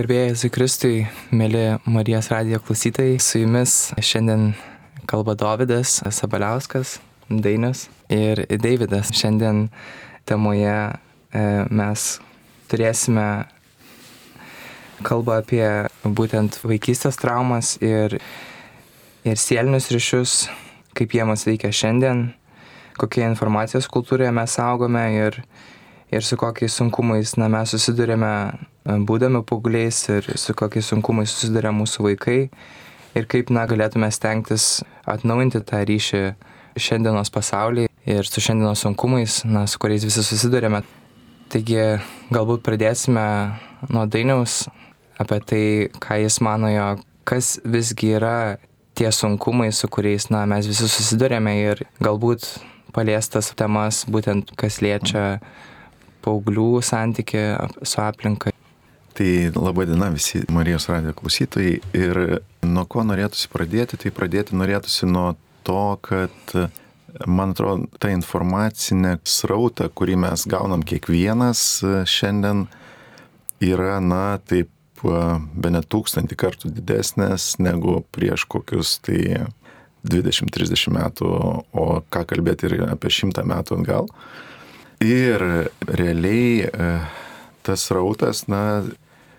Garbėjai Zikristui, mėly Marijos radijo klausytojai, su jumis šiandien kalba Davidas Sabaliauskas, Dainis ir Davidas. Šiandien temoje e, mes turėsime kalbą apie būtent vaikystės traumas ir, ir sielinius ryšius, kaip jie mus veikia šiandien, kokie informacijos kultūroje mes augome ir, ir su kokiais sunkumais na, mes susidurėme būdami paaugliais ir su kokiais sunkumais susiduria mūsų vaikai ir kaip na, galėtume stengtis atnaujinti tą ryšį šiandienos pasaulyje ir su šiandienos sunkumais, na, su kuriais visi susidurėme. Taigi galbūt pradėsime nuo dainiaus apie tai, ką jis manojo, kas visgi yra tie sunkumai, su kuriais na, mes visi susidurėme ir galbūt paliestas temas, būtent kas liečia paauglių santyki su aplinka. Tai laba diena visi Marijos radijo klausytojai ir nuo ko norėtųsi pradėti, tai pradėti norėtųsi nuo to, kad man atrodo, ta informacinė srauta, kurį mes gaunam kiekvienas šiandien, yra, na, taip, be net tūkstantį kartų didesnės negu prieš kokius tai 20-30 metų, o ką kalbėti ir apie šimtą metų atgal. Ir realiai e, tas rautas, na,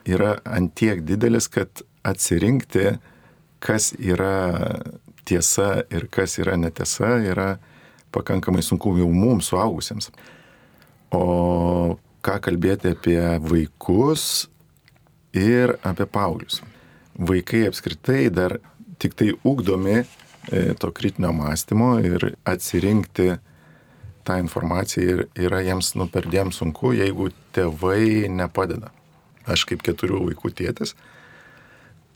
yra antiek didelis, kad atsirinkti, kas yra tiesa ir kas yra netiesa, yra pakankamai sunku jau mums suaugusiems. O ką kalbėti apie vaikus ir apie paauglius. Vaikai apskritai dar tik tai ugdomi e, to kritinio mąstymo ir atsirinkti tą informaciją yra jiems nu perdėm sunku, jeigu tėvai nepadeda. Aš kaip keturių vaikų tėtis,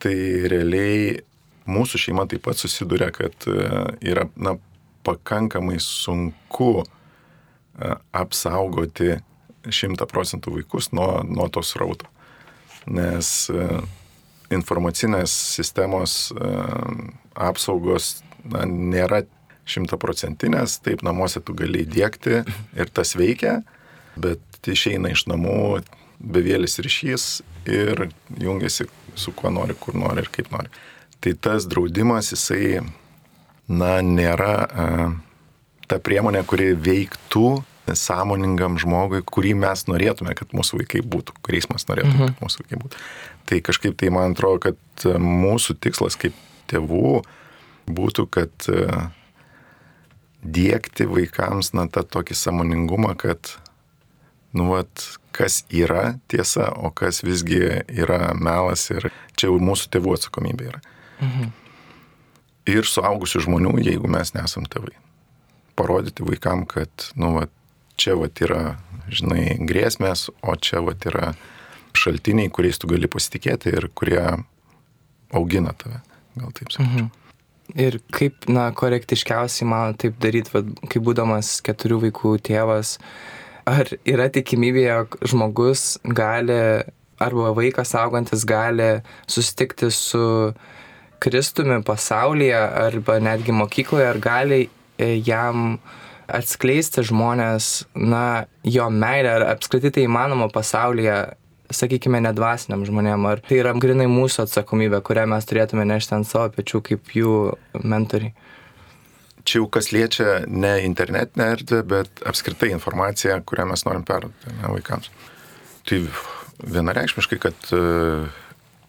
tai realiai mūsų šeima taip pat susiduria, kad e, yra na, pakankamai sunku e, apsaugoti šimta procentų vaikus nuo, nuo tos rauto. Nes e, informacinės sistemos apsaugos na, nėra šimtaprocentinės, taip namuose tu gali įdėkti ir tas veikia, bet išeina iš namų bevėlis ryšys ir jungiasi su kuo nori, kur nori ir kaip nori. Tai tas draudimas, jisai, na, nėra a, ta priemonė, kuri veiktų sąmoningam žmogui, kurį mes norėtume, kad mūsų vaikai būtų, kuriais mes norėtume, mhm. kad mūsų vaikai būtų. Tai kažkaip tai man atrodo, kad mūsų tikslas kaip tėvų būtų, kad dėkti vaikams, na, tą tokį samoningumą, kad, nu, vat, kas yra tiesa, o kas visgi yra melas ir čia jau mūsų tėvų atsakomybė yra. Mhm. Ir suaugusių žmonių, jeigu mes nesam tėvai. Parodyti vaikam, kad, nu, vat, čia vat yra, žinai, grėsmės, o čia vat yra šaltiniai, kuriais tu gali pasitikėti ir kurie augina tave. Gal taip sakyčiau. Mhm. Ir kaip, na, korektiškiausiai man taip daryti, kaip būdamas keturių vaikų tėvas, ar yra tikimybė, jog žmogus gali, arba vaikas augantis gali susitikti su Kristumi pasaulyje, arba netgi mokykloje, ar gali e, jam atskleisti žmonės, na, jo meilę, ar apskritai tai įmanoma pasaulyje sakykime, nedvasiniam žmonėm, ar tai yra grinai mūsų atsakomybė, kurią mes turėtume nešti ant savo pečių kaip jų mentoriai? Čia jau kas liečia ne internetinę erdvę, bet apskritai informaciją, kurią mes norim perduoti vaikams. Tai vienareikšmiškai, kad e,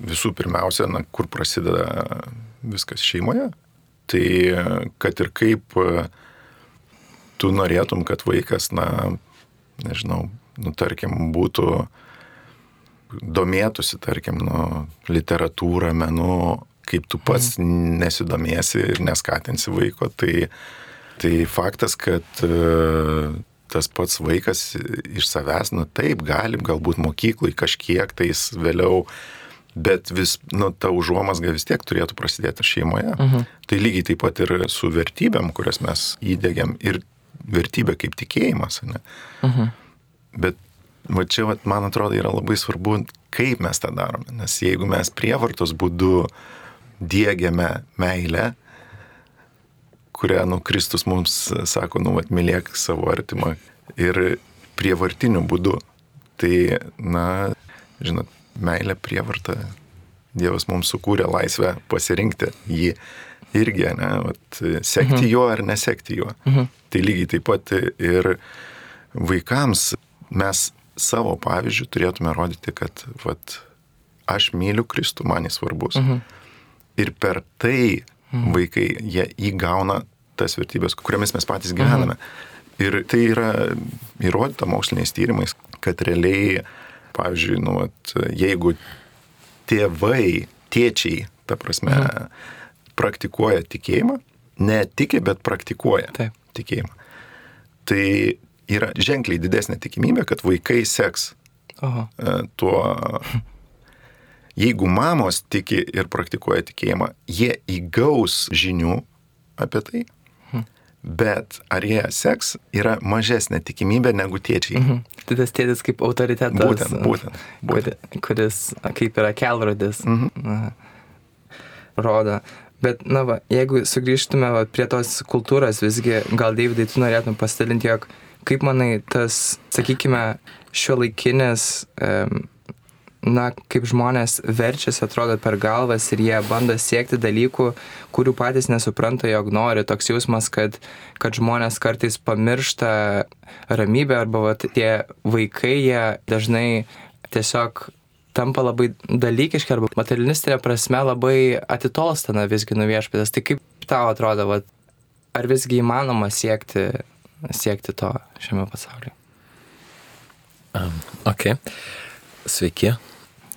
visų pirmiausia, na, kur prasideda viskas šeimoje, tai kad ir kaip e, tu norėtum, kad vaikas, na, nežinau, nu, tarkim, būtų domėtųsi, tarkim, nu, literatūrą, menu, kaip tu pats mhm. nesidomėsi ir neskatinsi vaiko, tai, tai faktas, kad uh, tas pats vaikas iš savęs, nu taip, gali galbūt mokyklai kažkiek tais vėliau, bet vis, nu, ta užuomasga vis tiek turėtų prasidėti šeimoje. Uh mhm. -huh. Tai lygiai taip pat ir su vertybėm, kurias mes įdėgiam ir vertybė kaip tikėjimas, ne? Uh mhm. -huh. Bet va čia, va, man atrodo, yra labai svarbu, kaip mes tą darome. Nes jeigu mes prievartos būdu dėgiame meilę, kurią, nu, Kristus mums sako, nu, vat, mylėk savo artimą ir prievartiniu būdu, tai, na, žinot, meilė prievarta. Dievas mums sukūrė laisvę pasirinkti jį irgi, ne, vat, sekti mhm. juo ar nesekti juo. Mhm. Tai lygiai taip pat ir vaikams mes savo pavyzdžių turėtume rodyti, kad vat, aš myliu Kristų, man jis svarbus. Mhm. Ir per tai mhm. vaikai, jie įgauna tas vertybės, kuriamis mes patys gyvename. Mhm. Ir tai yra įrodyta moksliniais tyrimais, kad realiai, pavyzdžiui, nu, vat, jeigu tėvai, tėčiai, ta prasme, mhm. praktikuoja tikėjimą, ne tiki, bet praktikuoja Taip. tikėjimą, tai yra ženkliai didesnė tikimybė, kad vaikai seks Aha. E, tuo. Jeigu mamos tiki ir praktikuoja tikėjimą, jie įgaus žinių apie tai, hm. bet ar jie seks yra mažesnė tikimybė negu tėčiai. Mhm. Tai tas tėtis kaip autoritetas. Būtent, būtent. būtent. Kuris kaip yra kelrodis. Mhm. Rodo. Bet, na, va, jeigu sugrįžtume va, prie tos kultūros, visgi, gal, Davidai, tu norėtum pasidalinti, jog Kaip manai, tas, sakykime, šio laikinis, na, kaip žmonės verčiasi, atrodo, per galvas ir jie bando siekti dalykų, kurių patys nesupranta, jog nori. Toks jausmas, kad, kad žmonės kartais pamiršta ramybę arba va, tie vaikai, jie dažnai tiesiog tampa labai dalykiški arba materialistinė prasme labai atitolstana visgi nuo viešpatės. Tai kaip tau atrodo, va, ar visgi įmanoma siekti siekti to šiame pasaulyje. Um, ok. Sveiki.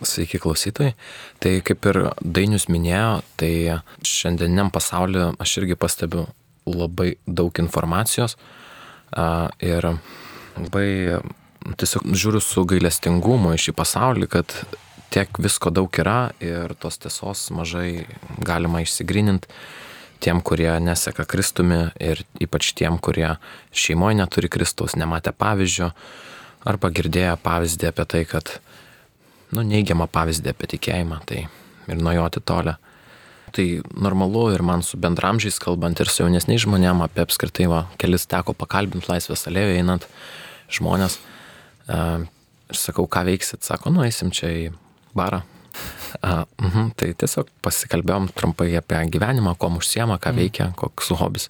Sveiki klausytojai. Tai kaip ir Dainius minėjo, tai šiandieniam pasauliu aš irgi pastebiu labai daug informacijos ir labai tiesiog žiūriu su gailestingumu į šį pasaulį, kad tiek visko daug yra ir tos tiesos mažai galima išsigrininti tiem, kurie neseka Kristumi ir ypač tiem, kurie šeimoje neturi Kristaus, nematė pavyzdžio arba girdėjo pavyzdį apie tai, kad, nu, neigiamą pavyzdį apie tikėjimą, tai ir nuo jo atitolę. Tai normalu ir man su bendramžiais kalbant ir su jaunesniais žmonėm apie apskritai, va, kelis teko pakalbinti laisvės alėjoje einant žmonės. E, ir sakau, ką veiksit, sako, nu eisim čia į barą, A, mhm, tai tiesiog pasikalbėjom trumpai apie gyvenimą, kuo užsiema, ką mhm. veikia, koks hobis.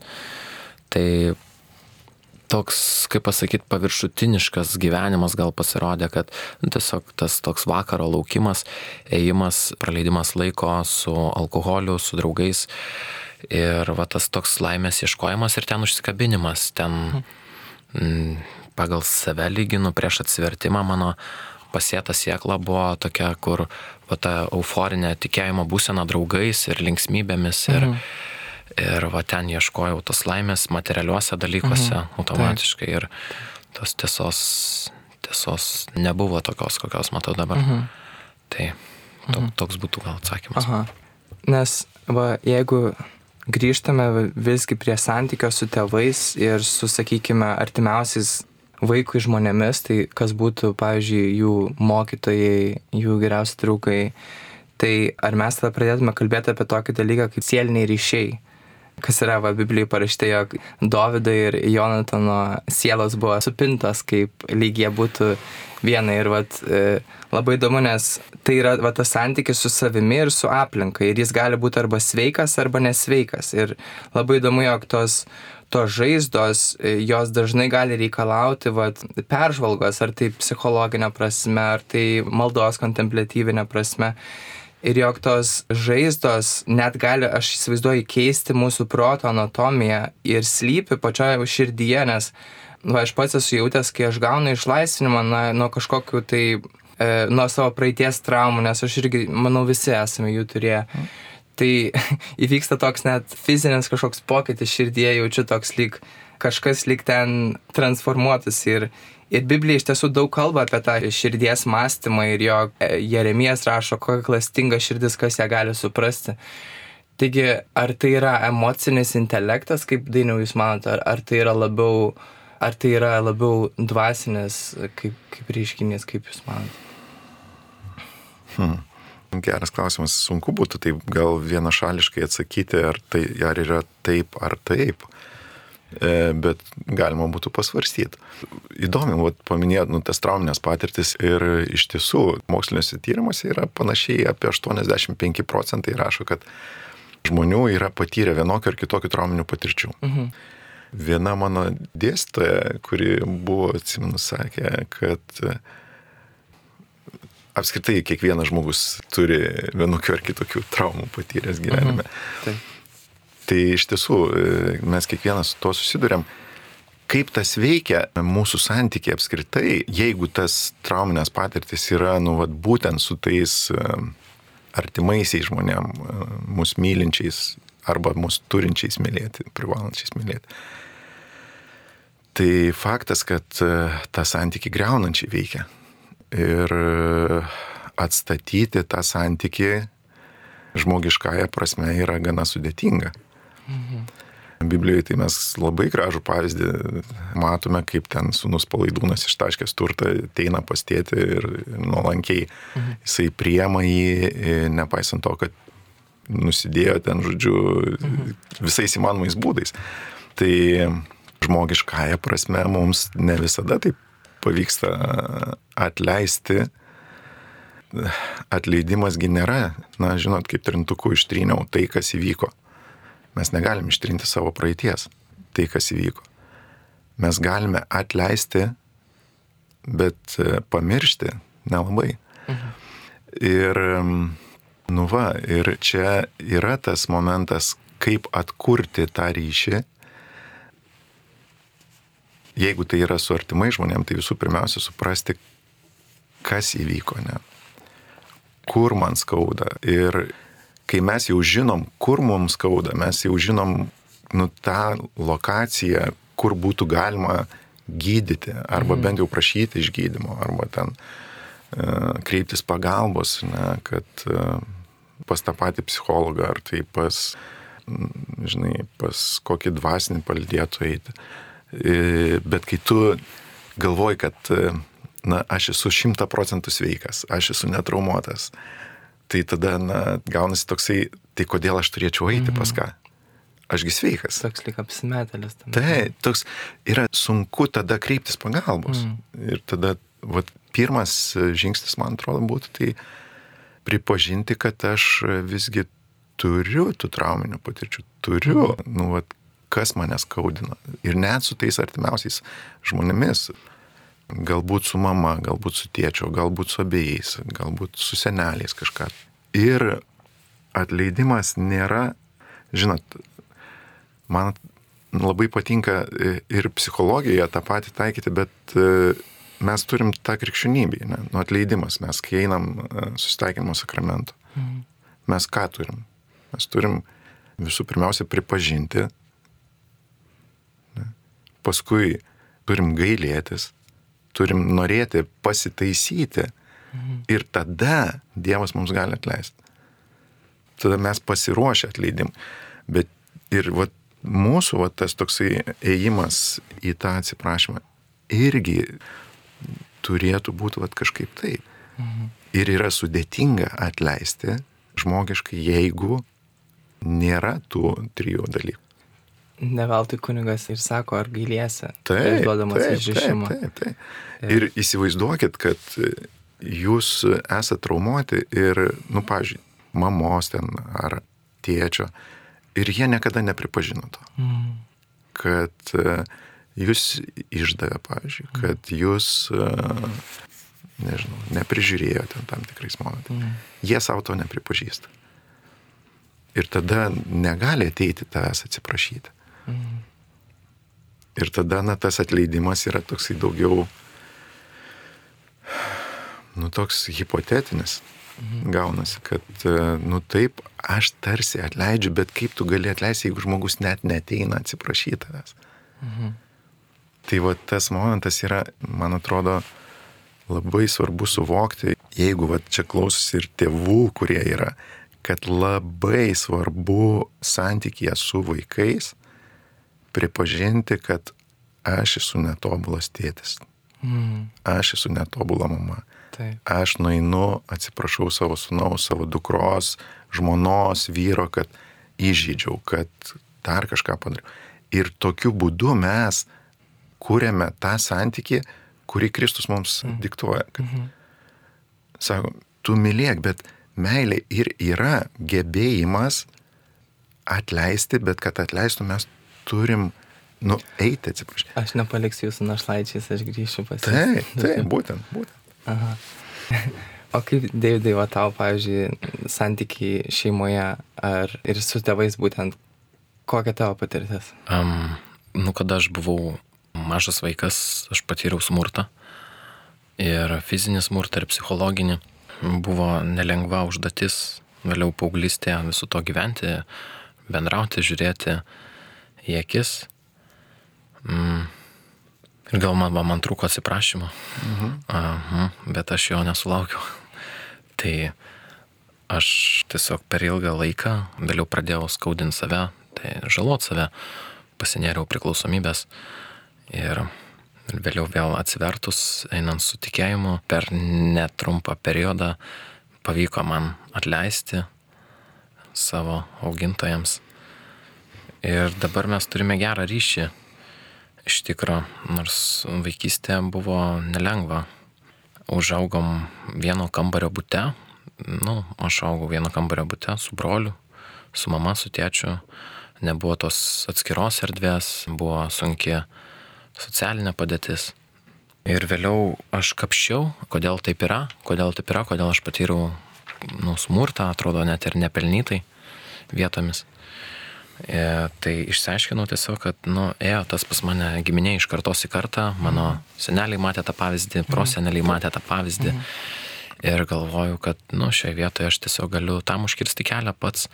Tai toks, kaip pasakyti, paviršutiniškas gyvenimas gal pasirodė, kad nu, tiesiog tas toks vakaro laukimas, ėjimas, praleidimas laiko su alkoholiu, su draugais ir va tas toks laimės ieškojimas ir ten užsikabinimas, ten m, mm, pagal save lyginu prieš atsivertimą mano pasėta siekla buvo tokia, kur va, ta euforinė tikėjimo būsena draugais ir linksmybėmis ir, mhm. Ir va, ten ieškojau tos laimės materialiuose dalykuose mhm. automatiškai ir tos tiesos, tiesos nebuvo tokios, kokios matau dabar. Mhm. Tai to, mhm. toks būtų gal atsakymas. Aha. Nes va, jeigu grįžtame visgi prie santykio su tėvais ir su, sakykime, artimiausiais vaikui žmonėmis, tai kas būtų, pavyzdžiui, jų mokytojai, jų geriausi draugai, tai ar mes tada pradėtume kalbėti apie tokį dalyką kaip sieliniai ryšiai? Kas yra, va, Biblijai parašyta, jog Davido ir Jonatano sielos buvo supintos, kaip lygie būtų viena. Ir vat, e, labai įdomu, nes tai yra va, tas santykis su savimi ir su aplinka. Ir jis gali būti arba sveikas, arba nesveikas. Ir labai įdomu, jog tos tos žaizdos, e, jos dažnai gali reikalauti vat, peržvalgos, ar tai psichologinė prasme, ar tai maldos kontemplatyvinė prasme. Ir jog tos žaizdos net gali, aš įsivaizduoju, keisti mūsų proto anatomiją ir slypi pačioje širdyje, nes va, aš pats esu jautęs, kai aš gaunu išlaisvinimą na, nuo kažkokiu tai, e, nuo savo praeities traumų, nes aš irgi, manau, visi esame jų turėję. Mm tai įvyksta toks net fizinis kažkoks pokytis širdyje, jaučiu toks lyg kažkas lyg ten transformuotas ir, ir Biblija iš tiesų daug kalba apie tą širdies mąstymą ir jo e, Jeremijas rašo, kokia klastinga širdis, kas ją gali suprasti. Taigi, ar tai yra emocinis intelektas, kaip dainiau jūs manote, ar, ar tai yra labiau, ar tai yra labiau dvasinis, kaip, kaip reiškinys, kaip jūs manote? Hmm. Geras klausimas, sunku būtų taip gal vienašališkai atsakyti, ar tai ar yra taip ar taip. E, bet galima būtų pasvarstyti. Įdomi, vat, paminėjot, nu, tas trauminės patirtis ir iš tiesų moksliniuose tyrimuose yra panašiai apie 85 procentai rašo, kad žmonių yra patyrę vienokio ar kitokio trauminių patirčių. Mhm. Viena mano dėstytoja, kuri buvo, atsimenu, sakė, kad apskritai kiekvienas žmogus turi vienokių ar kitokių traumų patyręs gyvenime. Mhm. Taip. Tai iš tiesų e, mes kiekvienas su to susidurėm. Kaip tas veikia mūsų santykiai apskritai, jeigu tas trauminės patirtis yra, nu, vat, būtent su tais e, artimaisiais žmonėm, e, mūsų mylinčiais arba mūsų turinčiais mylėti, privalančiais mylėti. Tai faktas, kad tą santyki greunančiai veikia. Ir atstatyti tą santyki žmogiškąją prasme yra gana sudėtinga. Mhm. Biblijoje tai mes labai gražų pavyzdį matome, kaip ten sunus palaidūnas ištaškęs turtą ateina pastėti ir nuolankiai mhm. jisai priema jį, nepaisant to, kad nusidėjo ten, žodžiu, mhm. visais įmanomais būdais. Tai žmogiškąją prasme mums ne visada taip pavyksta atleisti. Atleidimasgi nėra, na, žinot, kaip trintuku ištryniau tai, kas įvyko. Mes negalim ištrinti savo praeities, tai kas įvyko. Mes galime atleisti, bet e, pamiršti nelabai. Mhm. Ir, nu va, ir čia yra tas momentas, kaip atkurti tą ryšį. Jeigu tai yra su artimai žmonėm, tai visų pirmiausia suprasti, kas įvyko, ne? Kur man skauda. Ir kai mes jau žinom, kur mums skauda, mes jau žinom nu, tą lokaciją, kur būtų galima gydyti, arba mhm. bent jau prašyti išgydymo, arba ten uh, kreiptis pagalbos, ne, kad uh, pas tą patį psichologą, ar tai pas, žinai, pas kokį dvasinį palidėtų eiti. E, bet kai tu galvoji, kad, na, aš esu šimta procentų sveikas, aš esu netraumuotas, tai tada, na, gaunasi toksai, tai kodėl aš turėčiau eiti pas ką? Ašgi sveikas. Toks lik apsimetėlis. Tai, toks yra sunku tada kreiptis pagalbos. Mm. Ir tada, vat, pirmas žingsnis, man atrodo, būtų tai pripažinti, kad aš visgi turiu tų trauminių patirčių, turiu, mm. nu, vat, kas mane skaudina. Ir net su tais artimiausiais žmonėmis, galbūt su mama, galbūt su tėčiu, galbūt su abiejais, galbūt su seneliais kažką. Ir atleidimas nėra, žinot, man labai patinka ir psichologijoje tą patį taikyti, bet e, mes turim tą krikščionybę, ne? nu atleidimas, mes kai einam e, susitaikymo sakramentu, mhm. mes ką turim? Mes turim visų pirmiausia pripažinti, ne? paskui turim gailėtis, turim norėti pasitaisyti mhm. ir tada Dievas mums gali atleisti. Tada mes pasiruošę atleidim. Bet ir vat, mūsų vat, tas toksai ėjimas į tą atsiprašymą irgi turėtų būti vat, kažkaip taip. Mhm. Ir yra sudėtinga atleisti žmogiškai, jeigu nėra tų trijų dalykų. Neveltui kunigas ir sako, ar gailiesi, taip, duodamas išrišimą. Taip, taip, taip. Ir, įsivaizduokit, kad jūs esate traumuoti ir, nu, pažiūrėjau, mamos ten ar tėčio ir jie niekada nepripažino to. Mm. Kad jūs išdavė, pavyzdžiui, mm. kad jūs, nežinau, neprižiūrėjote tam tikrais momentais. Mm. Jie savo to nepripažįsta. Ir tada negali ateiti tavęs atsiprašyti. Mhm. Ir tada, na, tas atleidimas yra toksai daugiau, nu, toks hipotetinis. Mhm. Gaunasi, kad, e, nu taip, aš tarsi atleidžiu, bet kaip tu gali atleisti, jeigu žmogus net neteina atsiprašyti tavęs. Mhm. Tai va tas momentas yra, man atrodo, labai svarbu suvokti, jeigu va čia klausosi ir tėvų, kurie yra, kad labai svarbu santykėje su vaikais pripažinti, kad aš esu netobulas tėtis. Mm. Aš esu netobula mama. Taip. Aš nueinu, atsiprašau savo sunaus, savo dukros, žmonos, vyro, kad įžydžiau, kad dar kažką padariau. Ir tokiu būdu mes kūrėme tą santykį, kurį Kristus mums mm. diktuoja. Kad, mm -hmm. Sako, tu mylėk, bet meilė ir yra gebėjimas atleisti, bet kad atleistų mes turim nu, eiti, atsiprašau. Aš nepaliksiu jūsų našlaičiais, aš grįšiu pas jūs. Taip, taip, būtent, būtent. Aha. O kaip, Davidai, va tau, pavyzdžiui, santykiai šeimoje ar ir su tėvais būtent, kokia tavo patirtis? Um, nu, kada aš buvau mažas vaikas, aš patyriau smurtą. Ir fizinį smurtą, ir psichologinį. Buvo nelengva užduotis vėliau paauglystėje visų to gyventi, bendrauti, žiūrėti į akis. Mm. Ir gal man, man trūko atsiprašymo, mhm. Aha, bet aš jo nesulaukiau. Tai aš tiesiog per ilgą laiką vėliau pradėjau skaudinti save, tai žalot save, pasinėriau priklausomybės ir vėliau vėl atsivertus, einant su tikėjimu, per netrumpą periodą pavyko man atleisti savo augintojams. Ir dabar mes turime gerą ryšį. Iš tikro, nors vaikystė buvo nelengva. Užaugom vieno kambario būte. Nu, aš augau vieno kambario būte su broliu, su mama, su tėčiu. Nebuvo tos atskiros erdvės, buvo sunki socialinė padėtis. Ir vėliau aš kapščiau, kodėl taip yra, kodėl taip yra, kodėl aš patyriau nu, smurtą, atrodo net ir nepelnytai vietomis. E, tai išsiaiškinau tiesiog, kad, nu, ėjo tas pas mane giminė iš kartos į kartą, mano seneliai matė tą pavyzdį, proseneliai matė tą pavyzdį. Ir galvoju, kad, nu, šioje vietoje aš tiesiog galiu tam užkirsti kelią pats.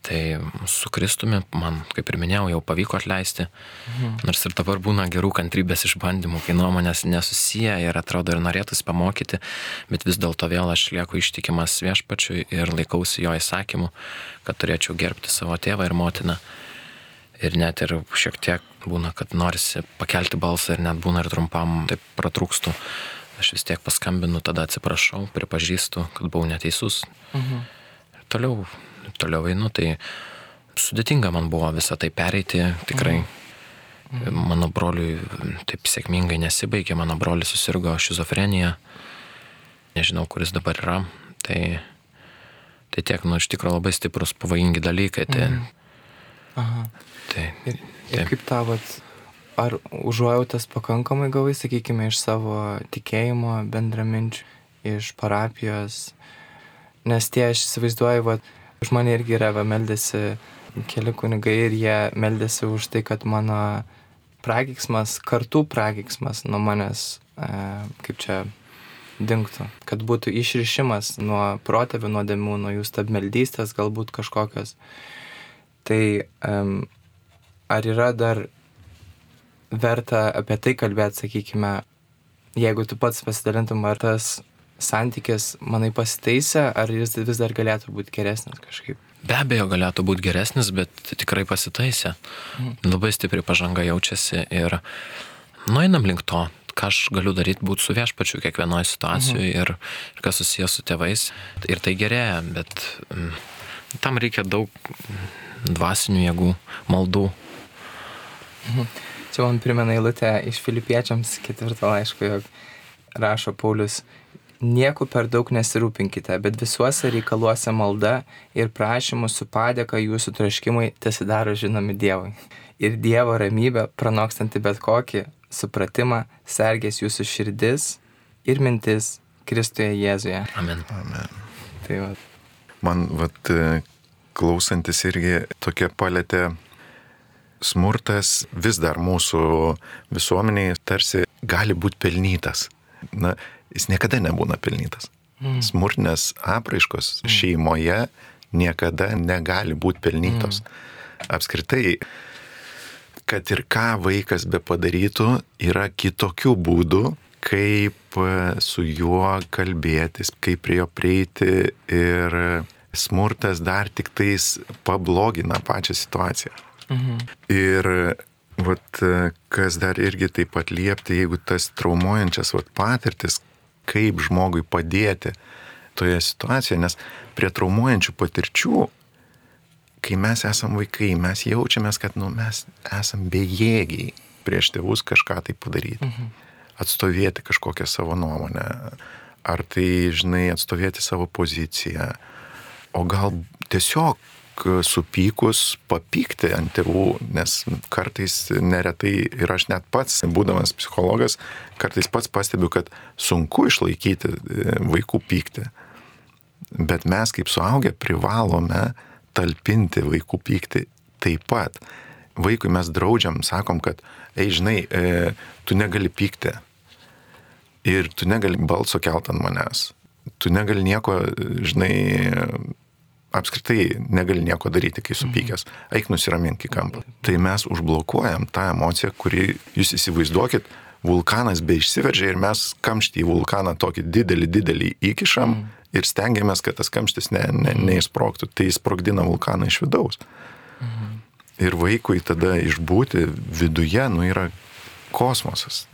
Tai su Kristumi man, kaip ir minėjau, jau pavyko atleisti. Mhm. Nors ir dabar būna gerų kantrybės išbandymų, kai nuomonės nesusiję ir atrodo ir norėtųsi pamokyti, bet vis dėlto vėl aš lieku ištikimas viešpačiui ir laikausi jo įsakymų, kad turėčiau gerbti savo tėvą ir motiną. Ir net ir šiek tiek būna, kad norisi pakelti balsą ir net būna ir trumpam taip pratrūkstų. Aš vis tiek paskambinu, tada atsiprašau, pripažįstu, kad buvau neteisus. Mhm. Ir toliau toliau einu, tai sudėtinga man buvo visą tai pereiti, tikrai. Mhm. Mano broliui taip sėkmingai nesibaigė, mano brolis susirgo šizofrenija, nežinau, kuris dabar yra. Tai, tai tiek, nu, iš tikrųjų labai stiprus, pavojingi dalykai. Tai, mhm. Aha. Tai, ir, ir tai. kaip tavat, ar užuojautas pakankamai gavai, sakykime, iš savo tikėjimo bendraminčių, iš parapijos, nes tie aš įsivaizduoju, va, Už mane irgi yra, meldėsi keli kunigai ir jie meldėsi už tai, kad mano pragiksmas, kartų pragiksmas nuo manęs, e, kaip čia, dinktų, kad būtų išrišimas nuo protėvių nuodėmių, nuo jų stabmeldystės, galbūt kažkokios. Tai um, ar yra dar verta apie tai kalbėti, sakykime, jeigu tu pats pasidalintum, ar tas santykis, manai, pasitaisė, ar jis vis dar galėtų būti geresnis kažkaip? Be abejo, galėtų būti geresnis, bet tikrai pasitaisė. Mhm. Labai stipri pažanga jaučiasi ir nueinam link to, ką aš galiu daryti, būti su viešpačiu kiekvienoje situacijoje mhm. ir, ir kas susijęs su tėvais. Ir tai gerėja, bet mm, tam reikia daug dvasinių jėgų, maldų. Mhm. Čia man primena eilutę iš filipiečiams ketvirto laiško, jog rašo Paulius, Nieku per daug nesirūpinkite, bet visuose reikaluose malda ir prašymų su padėka jūsų traškimai tesidaro žinomi Dievui. Ir Dievo ramybė, pranokstanti bet kokį supratimą, sergės jūsų širdis ir mintis Kristuje Jėzuje. Amen. Amen. Tai va. Man, vat, klausantis irgi tokia palėtė smurtas vis dar mūsų visuomeniai tarsi gali būti pelnytas. Na, jis niekada nebūna pelnytas. Mm. Smurtinės apraiškos mm. šeimoje niekada negali būti pelnytos. Mm. Apskritai, kad ir ką vaikas be padarytų, yra kitokių būdų, kaip e, su juo kalbėtis, kaip prie jo prieiti ir smurtas dar tik tais pablogina pačią situaciją. Mhm. Ir vat, kas dar irgi taip pat liepti, jeigu tas traumuojančias vat, patirtis, kaip žmogui padėti toje situacijoje, nes prie traumuojančių patirčių, kai mes esam vaikai, mes jaučiamės, kad nu, mes esam bejėgiai prieš tėvus kažką tai padaryti. Mhm. Atstovėti kažkokią savo nuomonę. Ar tai, žinai, atstovėti savo poziciją. O gal tiesiog supykus papykti ant tėvų, nes kartais neretai ir aš net pats, būdamas psichologas, kartais pats stebiu, kad sunku išlaikyti e, vaikų pyktį. Bet mes kaip suaugę privalome talpinti vaikų pyktį taip pat. Vaikui mes draudžiam, sakom, kad, ei, žinai, e, tu negali pykti. Ir tu negali balso kelt ant manęs. Tu negali nieko, žinai, apskritai negali nieko daryti, kai supykęs. Eik nusiramink į kampą. Tai mes užblokuojam tą emociją, kuri, jūs įsivaizduokit, vulkanas be išsiveržia ir mes kamštį į vulkaną tokį didelį, didelį įkišam mm. ir stengiamės, kad tas kamštis ne, ne, neįsproktų. Tai sprogdina vulkaną iš vidaus. Mm. Ir vaikui tada išbūti viduje, nu yra kosmosas,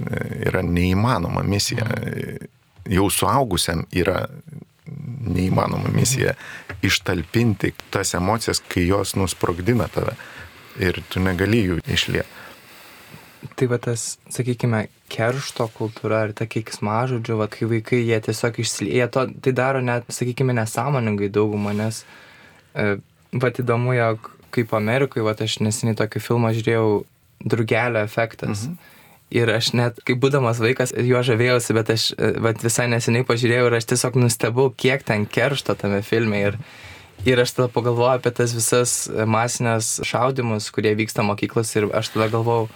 yra neįmanoma misija. Mm. Jau suaugusiam yra neįmanoma misija ištalpinti tas emocijas, kai jos nusprogdina tave ir tu negali jų išlieti. Tai va tas, sakykime, keršto kultūra ir ta keiksmažodžiu, va kai vaikai jie tiesiog išsilieja, to, tai daro net, sakykime, nesąmoningai daugumą, nes e, va įdomu, jog kaip Amerikoje, va aš neseniai tokį filmą žiūrėjau, drugelio efektas. Mhm Ir aš net, kaip būdamas vaikas, juo žavėjausi, bet aš bet visai neseniai pažiūrėjau ir aš tiesiog nustebau, kiek ten keršto tame filme. Ir, ir aš tada pagalvojau apie tas visas masinės šaudimus, kurie vyksta mokyklos ir aš tada galvojau,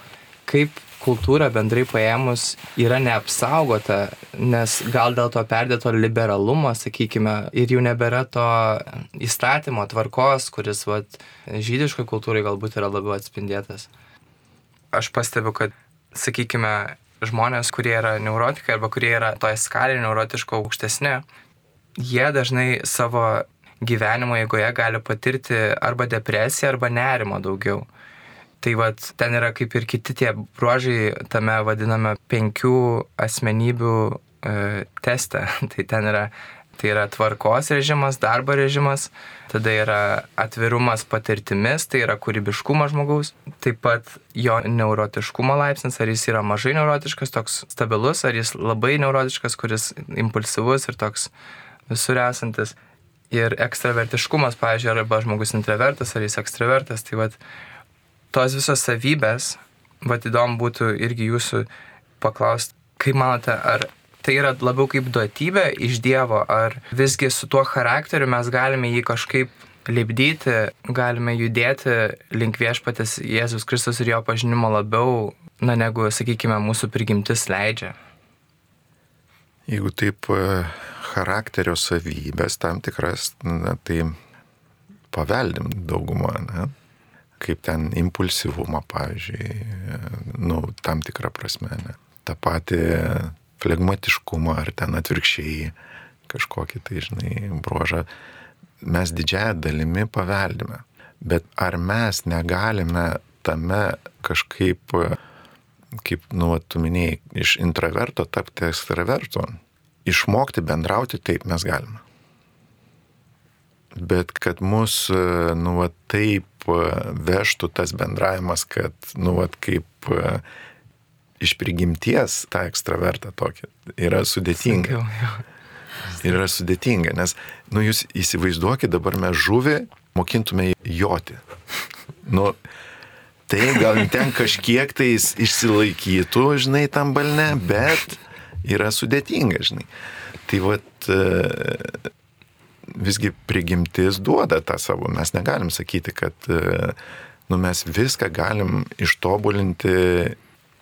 kaip kultūra bendrai paėmus yra neapsaugota, nes gal dėl to perdėto liberalumo, sakykime, ir jau nebėra to įstatymo tvarkos, kuris vat, žydiškai kultūrai galbūt yra labiau atspindėtas. Aš pastebiu, kad sakykime, žmonės, kurie yra neurotikai arba kurie yra toje skalėje neurotiško aukštesnė, jie dažnai savo gyvenimo eigoje gali patirti arba depresiją, arba nerimą daugiau. Tai vad, ten yra kaip ir kiti tie bruožai tame vadiname penkių asmenybių e, teste. tai ten yra Tai yra tvarkos režimas, darbo režimas, tada yra atvirumas patirtimis, tai yra kūrybiškumas žmogaus, taip pat jo neurotiškumo laipsnis, ar jis yra mažai neurotiškas, toks stabilus, ar jis labai neurotiškas, kuris impulsyvus ir toks visur esantis. Ir ekstravertiškumas, pavyzdžiui, arba žmogus introvertas, ar jis ekstravertas, tai vad tos visos savybės, vad įdomu būtų irgi jūsų paklausti, kaip manote, ar tai yra labiau kaip duotybė iš Dievo, ar visgi su tuo charakteriu mes galime jį kažkaip lipdyti, galime judėti link viešpatės Jėzus Kristus ir jo pažinimo labiau, na, negu, sakykime, mūsų prigimtis leidžia. Jeigu taip e, charakterio savybės tam tikras, na, tai paveldim daugumą, ne? kaip ten impulsyvumą, pavyzdžiui, e, nu, tam tikrą prasme. Ne? Ta pati flegmatiškumą ar ten atvirkščiai kažkokį tai, žinai, bruožą mes didžiąją dalimi paveldime. Bet ar mes negalime tame kažkaip, kaip, nu, tu minėjai, iš intraverto tapti ekstravertu, išmokti bendrauti, taip mes galime. Bet kad mus, nu, va, taip vežtų tas bendravimas, kad, nu, va, kaip iš prigimties tą ekstravertą tokį yra sudėtinga. Ir yra sudėtinga, nes, nu, jūs įsivaizduokit, dabar mes žuvį mokintume joti. Nu, tai gal ten kažkiek tai išsilaikytų, žinai, tam balne, bet yra sudėtinga, žinai. Tai vad, e, visgi prigimtis duoda tą savo, mes negalim sakyti, kad, e, nu, mes viską galim ištobulinti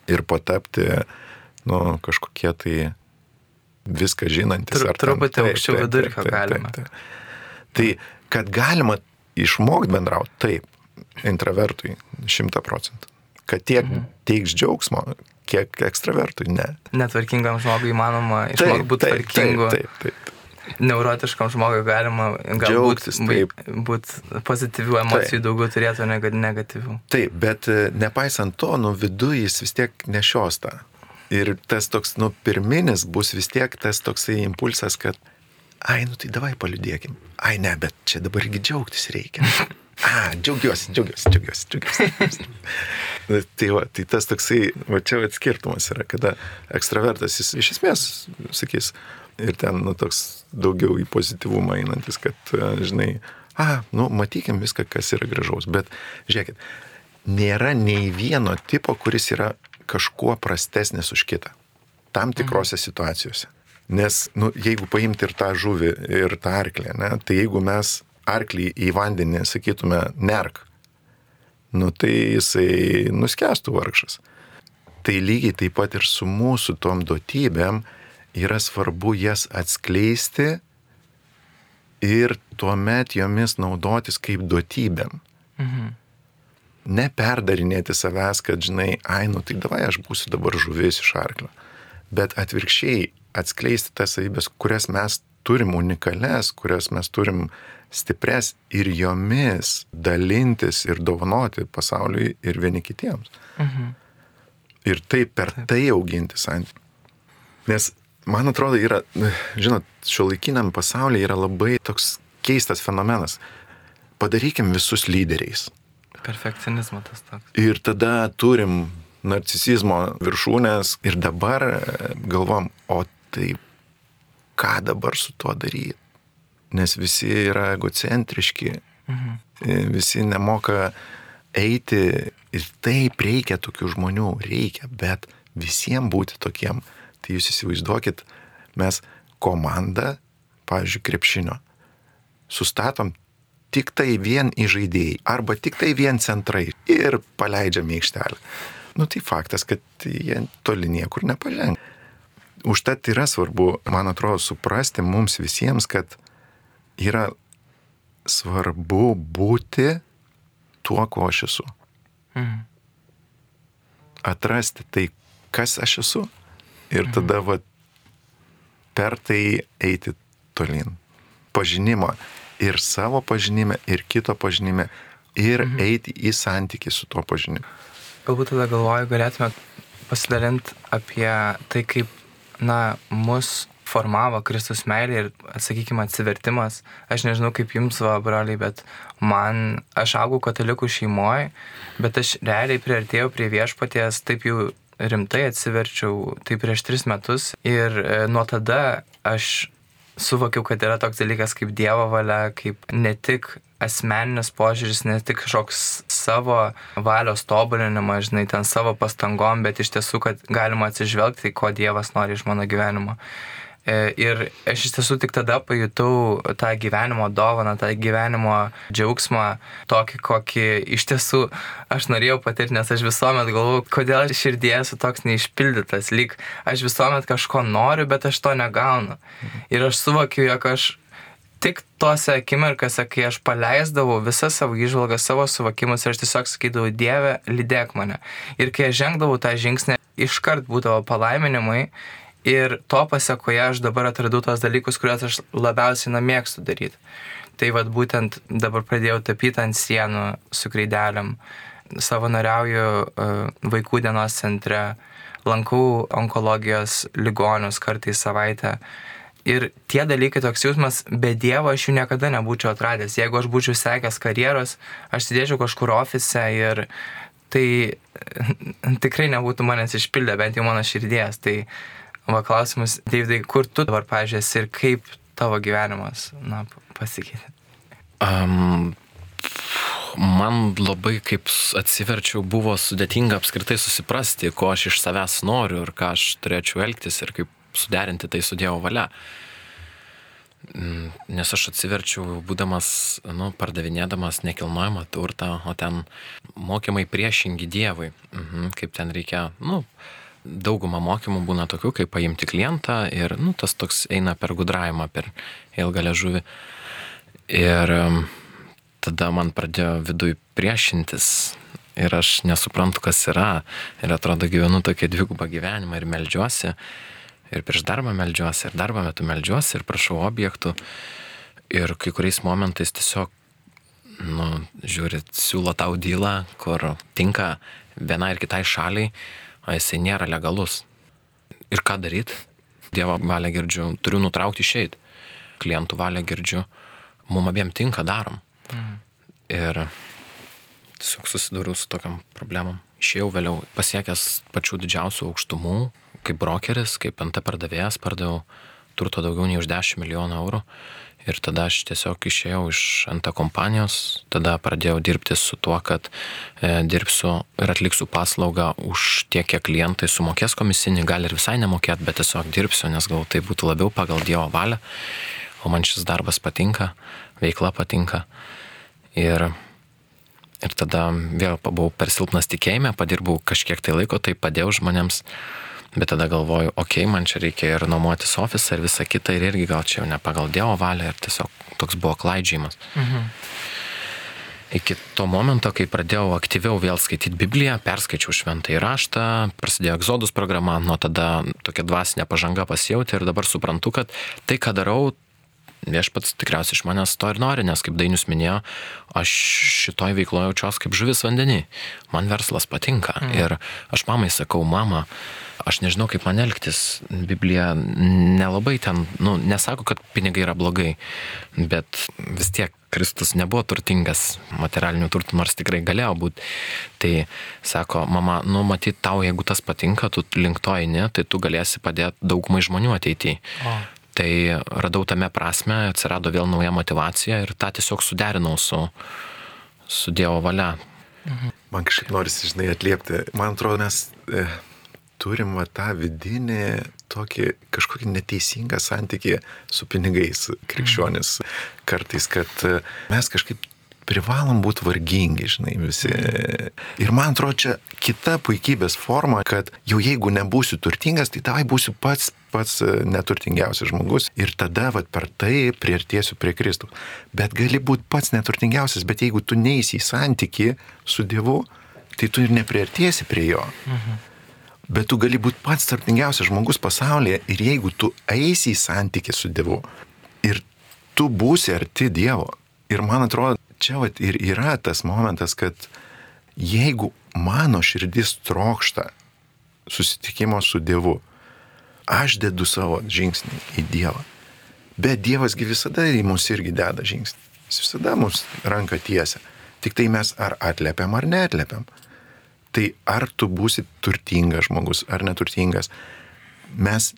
ir patapti, nu, kažkokie tai viską žinantis. Tru, truputį aukščiau vidurkio galima. Taip, taip. Tai, kad galima išmokti bendrauti, taip, intravertui šimta procentų. Kad tiek mhm. teiks džiaugsmo, kiek ekstravertui, ne. Netvarkingam žmogui įmanoma išmokti būti tvarkingu. Taip, taip, taip neurotiškam žmogui galima galbūt būt pozityvių emocijų taip. daugiau turėtų negu negatyvių. Taip, bet e, nepaisant to, nu viduje jis vis tiek nešios tą. Ir tas toks, nu, pirminis bus vis tiek tas toksai impulsas, kad, ai, nu tai davai paliudėkim. Ai, ne, bet čia dabar irgi džiaugtis reikia. A, džiaugiuosi, džiaugiuosi, džiaugiuosi, džiaugiuosi. tai, va, tai tas toksai, va čia va, skirtumas yra, kada ekstravertas jis iš esmės sakys ir ten nu, toks daugiau į pozityvumą einantis, kad, e, žinai, a, nu, matykim viską, kas yra gražaus. Bet žiūrėkit, nėra nei vieno tipo, kuris yra kažkuo prastesnis už kitą. Tam tikrose mhm. situacijose. Nes, nu, jeigu paimti ir tą žuvį, ir tą arklį, ne, tai jeigu mes arklį į vandenį sakytume nerk, nu tai jisai nuskestų vargšas. Tai lygiai taip pat ir su mūsų tom duotybėm yra svarbu jas atskleisti ir tuomet jomis naudotis kaip duotybėm. Mhm. Neperdarinėti savęs, kad žinai, ai, nu tai davai aš būsiu dabar žuvis iš arklio. Bet atvirkščiai atskleisti tas savybės, kurias mes turim unikales, kurias mes turim stipres ir jomis dalintis ir dovanoti pasauliui ir vieni kitiems. Mhm. Ir taip per tai auginti santykių. Nes man atrodo yra, žinot, šio laikiniam pasaulyje yra labai toks keistas fenomenas. Padarykim visus lyderiais. Perfekcionizmo tas toks. Ir tada turim narcisizmo viršūnės ir dabar galvom, o tai ką dabar su tuo daryti? nes visi yra egocentriški, mhm. visi nemoka eiti ir taip reikia tokių žmonių, reikia, bet visiems būti tokiem. Tai jūs įsivaizduokit, mes komandą, pavyzdžiui, krepšinio, sustatom tik tai vien į žaidėjai arba tik tai vien centrai ir paleidžiam į aikštelę. Nu tai faktas, kad jie toli niekur nepažengia. Užtat yra svarbu, man atrodo, suprasti mums visiems, kad yra svarbu būti tuo, ko aš esu. Mhm. Atrasti tai, kas aš esu ir mhm. tada va, per tai eiti tolin. Pažinimą ir savo pažinime, ir kito pažinime, ir mhm. eiti į santykių su tuo pažinimu. Galbūt tada galvoju, galėtume pasidalinti apie tai, kaip, na, mus formavo Kristus meilė ir, sakykime, atsivertimas. Aš nežinau kaip jums, va, broliai, bet man, aš augau katalikų šeimoje, bet aš realiai priartėjau prie viešpaties, taip jau rimtai atsiverčiau, tai prieš tris metus. Ir e, nuo tada aš suvokiau, kad yra toks dalykas kaip Dievo valia, kaip ne tik asmeninis požiūris, ne tik kažkoks savo valios tobulinimas, žinai, ten savo pastangom, bet iš tiesų, kad galima atsižvelgti, ko Dievas nori iš mano gyvenimo. E, ir aš iš tiesų tik tada pajutau tą gyvenimo dovaną, tą gyvenimo džiaugsmą, tokį, kokį iš tiesų aš norėjau patirti, nes aš visuomet galvoju, kodėl širdie esu toks neišpildytas, lyg aš visuomet kažko noriu, bet aš to negaunu. Ir aš suvokiu, jog aš tik tose akimirkose, kai aš paleisdavau visą savo išvalgą, savo suvokimus ir aš tiesiog sakydavau, Dieve, lydėk mane. Ir kai aš žengdavau tą žingsnį, iškart būdavo palaiminimai Ir to pasiekoje aš dabar atradau tos dalykus, kuriuos aš labiausiai na mėgstu daryti. Tai vad būtent dabar pradėjau tapyti ant sienų su kreideliam, savanoriauju uh, vaikų dienos centre, lankau onkologijos ligonius kartais savaitę. Ir tie dalykai, toks jausmas, be Dievo aš jų niekada nebūčiau atradęs. Jeigu aš būčiau sekęs karjeros, aš sėdėčiau kažkur ofise ir tai tikrai nebūtų manęs išpildę, bent jau mano širdies. Tai Va klausimas, Davidai, kur tu dabar pažiūrės ir kaip tavo gyvenimas na, pasikeitė? Um, man labai, kaip atsiverčiau, buvo sudėtinga apskritai susiprasti, ko aš iš savęs noriu ir ką aš turėčiau elgtis ir kaip suderinti tai su Dievo valia. Mm, nes aš atsiverčiau, būdamas, nu, pardavinėdamas nekilnojamą turtą, o ten mokymai priešingi Dievui, mhm, kaip ten reikia, nu, dauguma mokymų būna tokių, kaip paimti klientą ir nu, tas toks eina per gudravimą, per ilgalę žuvį. Ir tada man pradėjo vidui priešintis ir aš nesuprantu, kas yra. Ir atrodo, gyvenu tokį dvigubą gyvenimą ir melžiuosi. Ir prieš darbą melžiuosi, ir darbo metu melžiuosi, ir prašau objektų. Ir kai kuriais momentais tiesiog, nu, žiūrit, siūlo tau dylą, kur tinka vienai ir kitai šaliai o jisai nėra legalus. Ir ką daryti? Dievo valią girdžiu, turiu nutraukti išeiti. Klientų valią girdžiu, mum abiem tinka darom. Mhm. Ir tiesiog susidūriau su tokiam problemom. Išėjau vėliau pasiekęs pačių didžiausių aukštumų, kaip brokeris, kaip NT pardavėjas, pardaviau turto daugiau nei už 10 milijonų eurų. Ir tada aš tiesiog išėjau iš NT kompanijos, tada pradėjau dirbti su tuo, kad e, dirbsiu ir atliksiu paslaugą už tiek, kiek klientai sumokės komisinį, gali ir visai nemokėt, bet tiesiog dirbsiu, nes gal tai būtų labiau pagal Dievo valią, o man šis darbas patinka, veikla patinka. Ir Ir tada vėl buvau per silpnas tikėjime, padirbau kažkiek tai laiko, tai padėjau žmonėms, bet tada galvoju, okei, okay, man čia reikia ir nuomotis ofisą ir visą kitą ir irgi gal čia jau ne pagal Dievo valią ir tiesiog toks buvo klaidžiamas. Mhm. Iki to momento, kai pradėjau aktyviau vėl skaityti Bibliją, perskaičiau šventą įraštą, prasidėjo egzodus programa, nuo tada tokia dvasinė pažanga pasijauti ir dabar suprantu, kad tai, ką darau, viešpats tikriausiai iš manęs to ir nori, nes kaip Dainius minėjo, aš šitoj veikloje jaučiuosi kaip žuvis vandenį. Man verslas patinka. Mm. Ir aš mamai sakau, mama, aš nežinau, kaip man elgtis. Biblija nelabai ten, nu, nesako, kad pinigai yra blogai, bet vis tiek Kristus nebuvo turtingas materialinių turtų, nors tikrai galėjo būti. Tai sako, mama, nu matyt, tau jeigu tas patinka, tu link to eini, tai tu galėsi padėti daugumai žmonių ateityje. Tai radau tame prasme, atsirado vėl nauja motivacija ir tą tiesiog suderinau su, su Dievo valia. Mhm. Man kažkaip norisi, žinai, atliepti. Man atrodo, mes e, turim va, tą vidinį tokį kažkokį neteisingą santykį su pinigais krikščionis. Mhm. Kartais, kad e, mes kažkaip privalom būti vargingi, žinai, visi. Ir man atrodo, čia kita puikybės forma, kad jau jeigu nebūsiu turtingas, tai tavai būsiu pats pats neturtingiausias žmogus ir tada vat, per tai priartėsiu prie Kristų. Bet gali būti pats neturtingiausias, bet jeigu tu neįsi į santyki su Dievu, tai tu ir nepriartėsi prie Jo. Mhm. Bet tu gali būti pats turtingiausias žmogus pasaulyje ir jeigu tu eisi į santyki su Dievu ir tu būsi arti Dievo. Ir man atrodo, čia vat, ir yra tas momentas, kad jeigu mano širdis trokšta susitikimo su Dievu, aš dedu savo žingsnį į Dievą. Bet Dievasgi visada į mus irgi deda žingsnį. Jis visada mums ranką tiesia. Tik tai mes ar atlėpiam, ar neatlėpiam. Tai ar tu būsi turtingas žmogus, ar neturtingas. Mes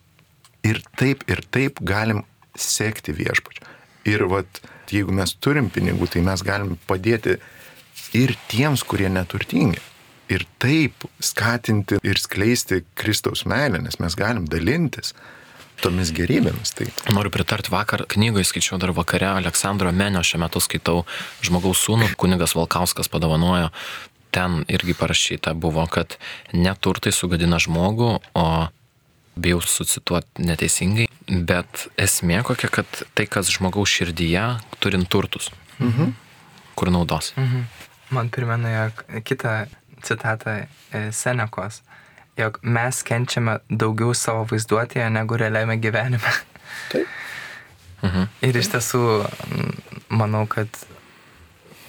ir taip, ir taip galim sekti viešpačiu. Ir vat, jeigu mes turim pinigų, tai mes galim padėti ir tiems, kurie neturtingi. Ir taip skatinti ir skleisti Kristaus meilę, nes mes galim dalintis tomis gerybėmis. Tai. Noriu pritarti vakar knygoje, skaičiau dar vakare, Aleksandro Menio šiuo metu skaitau Žmogaus sūnų, kunigas Valkauskas padovanojo. Ten irgi parašyta buvo, kad neturtai sugadina žmogų, o bijau sucituoti neteisingai, bet esmė kokia, kad tai, kas žmogaus širdyje, turint turtus, mhm. kur naudos. Mhm. Man primena, jog kitą citatą e, Senekos, jog mes kenčiame daugiau savo vaizduotėje negu realiame gyvenime. Taip. Mhm. Ir iš tiesų, manau, kad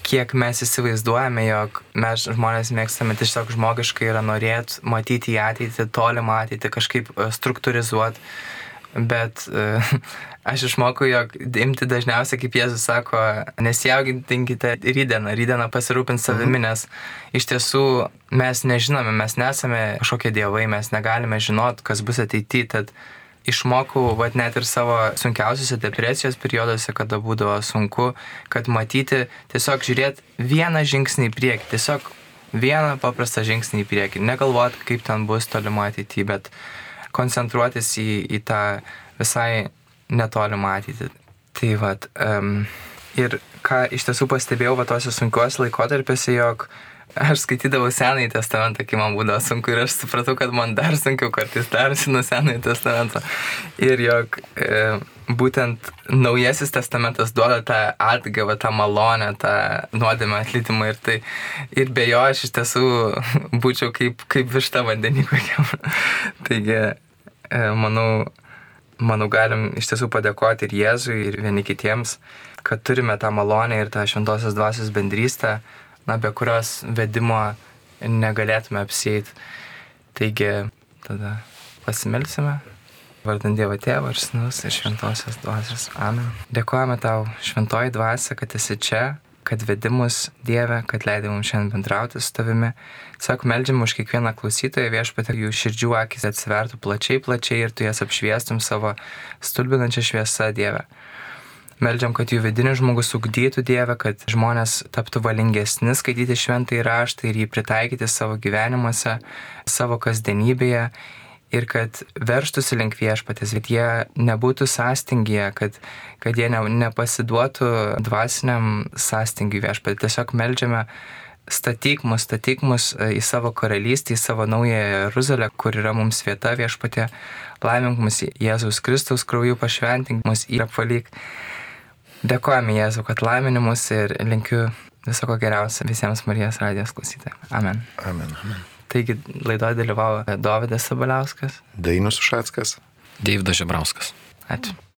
kiek mes įsivaizduojame, jog mes žmonės mėgstame tiesiog žmogiškai yra norėti matyti į ateitį, tolimą ateitį, kažkaip e, struktūrizuoti. Bet uh, aš išmokau, jog imti dažniausiai, kaip Jėzus sako, nesijauginkite rydieną, rydieną pasirūpinti savimi, mhm. nes iš tiesų mes nežinome, mes nesame kažkokie dievai, mes negalime žinot, kas bus ateityje. Tad išmokau, vad net ir savo sunkiausiuose depresijos perioduose, kada būdavo sunku, kad matyti, tiesiog žiūrėti vieną žingsnį į priekį, tiesiog vieną paprastą žingsnį į priekį, negalvoti, kaip ten bus tolimo ateityje, bet koncentruotis į, į tą visai netolimą ateitį. Tai vad, um, ir ką iš tiesų pastebėjau va tose sunkiuose laikotarpiuose, jog uh, aš skaitydavau Senąjį testamentą, kai man būdavo sunku ir aš supratau, kad man dar sunkiau kartais darosi nuo Senąjį testamentą. Ir jog e, būtent Naujasis testamentas duoda tą atgavą, tą malonę, tą nuodėmę atlytimą ir tai. Ir be jo aš iš tiesų būčiau kaip, kaip višta vandenį kokiam. Taigi, e, manau, manau, galim iš tiesų padėkoti ir Jėzui, ir vieni kitiems, kad turime tą malonę ir tą šventosios dvasios bendrystę na, be kurios vedimo negalėtume apsėti. Taigi, tada pasimelsime. Vardant Dievo Tėvą ir Snus ir Šventosios dvasios. Amen. Dėkojame tau, Šventoji dvasia, kad esi čia, kad vedimus Dieve, kad leidai mums šiandien bendrauti su tavimi. Tiesiog meldžiam už kiekvieną klausytoją viešpatė, jų širdžių akis atsivertų plačiai, plačiai ir tu jas apšviestum savo stulbinančią šviesą Dievę. Meldžiam, kad jų vidinis žmogus ugdytų Dievę, kad žmonės taptų valingesni skaityti šventą įraštą ir jį pritaikyti savo gyvenimuose, savo kasdienybėje ir kad verštųsi link viešpatės, kad jie nebūtų sąstingėje, kad, kad jie ne, nepasiduotų dvasiniam sąstingiui viešpatė. Tiesiog melžiame statyk mus, statyk mus e, į savo karalystę, į savo naują Jeruzalę, kur yra mums vieta viešpatė. Laimink mus Jėzaus Kristaus krauju, pašventink mus ir apvalyk. Dėkojame Jėzau, kad laiminimus ir linkiu viso ko geriausio visiems Marijos radijos klausytojams. Amen. Amen. Amen. Taigi laidoje dalyvavo Dovydas Sabaliauskas. Dainius Ušackas. Deividas Žebrauskas. Ačiū.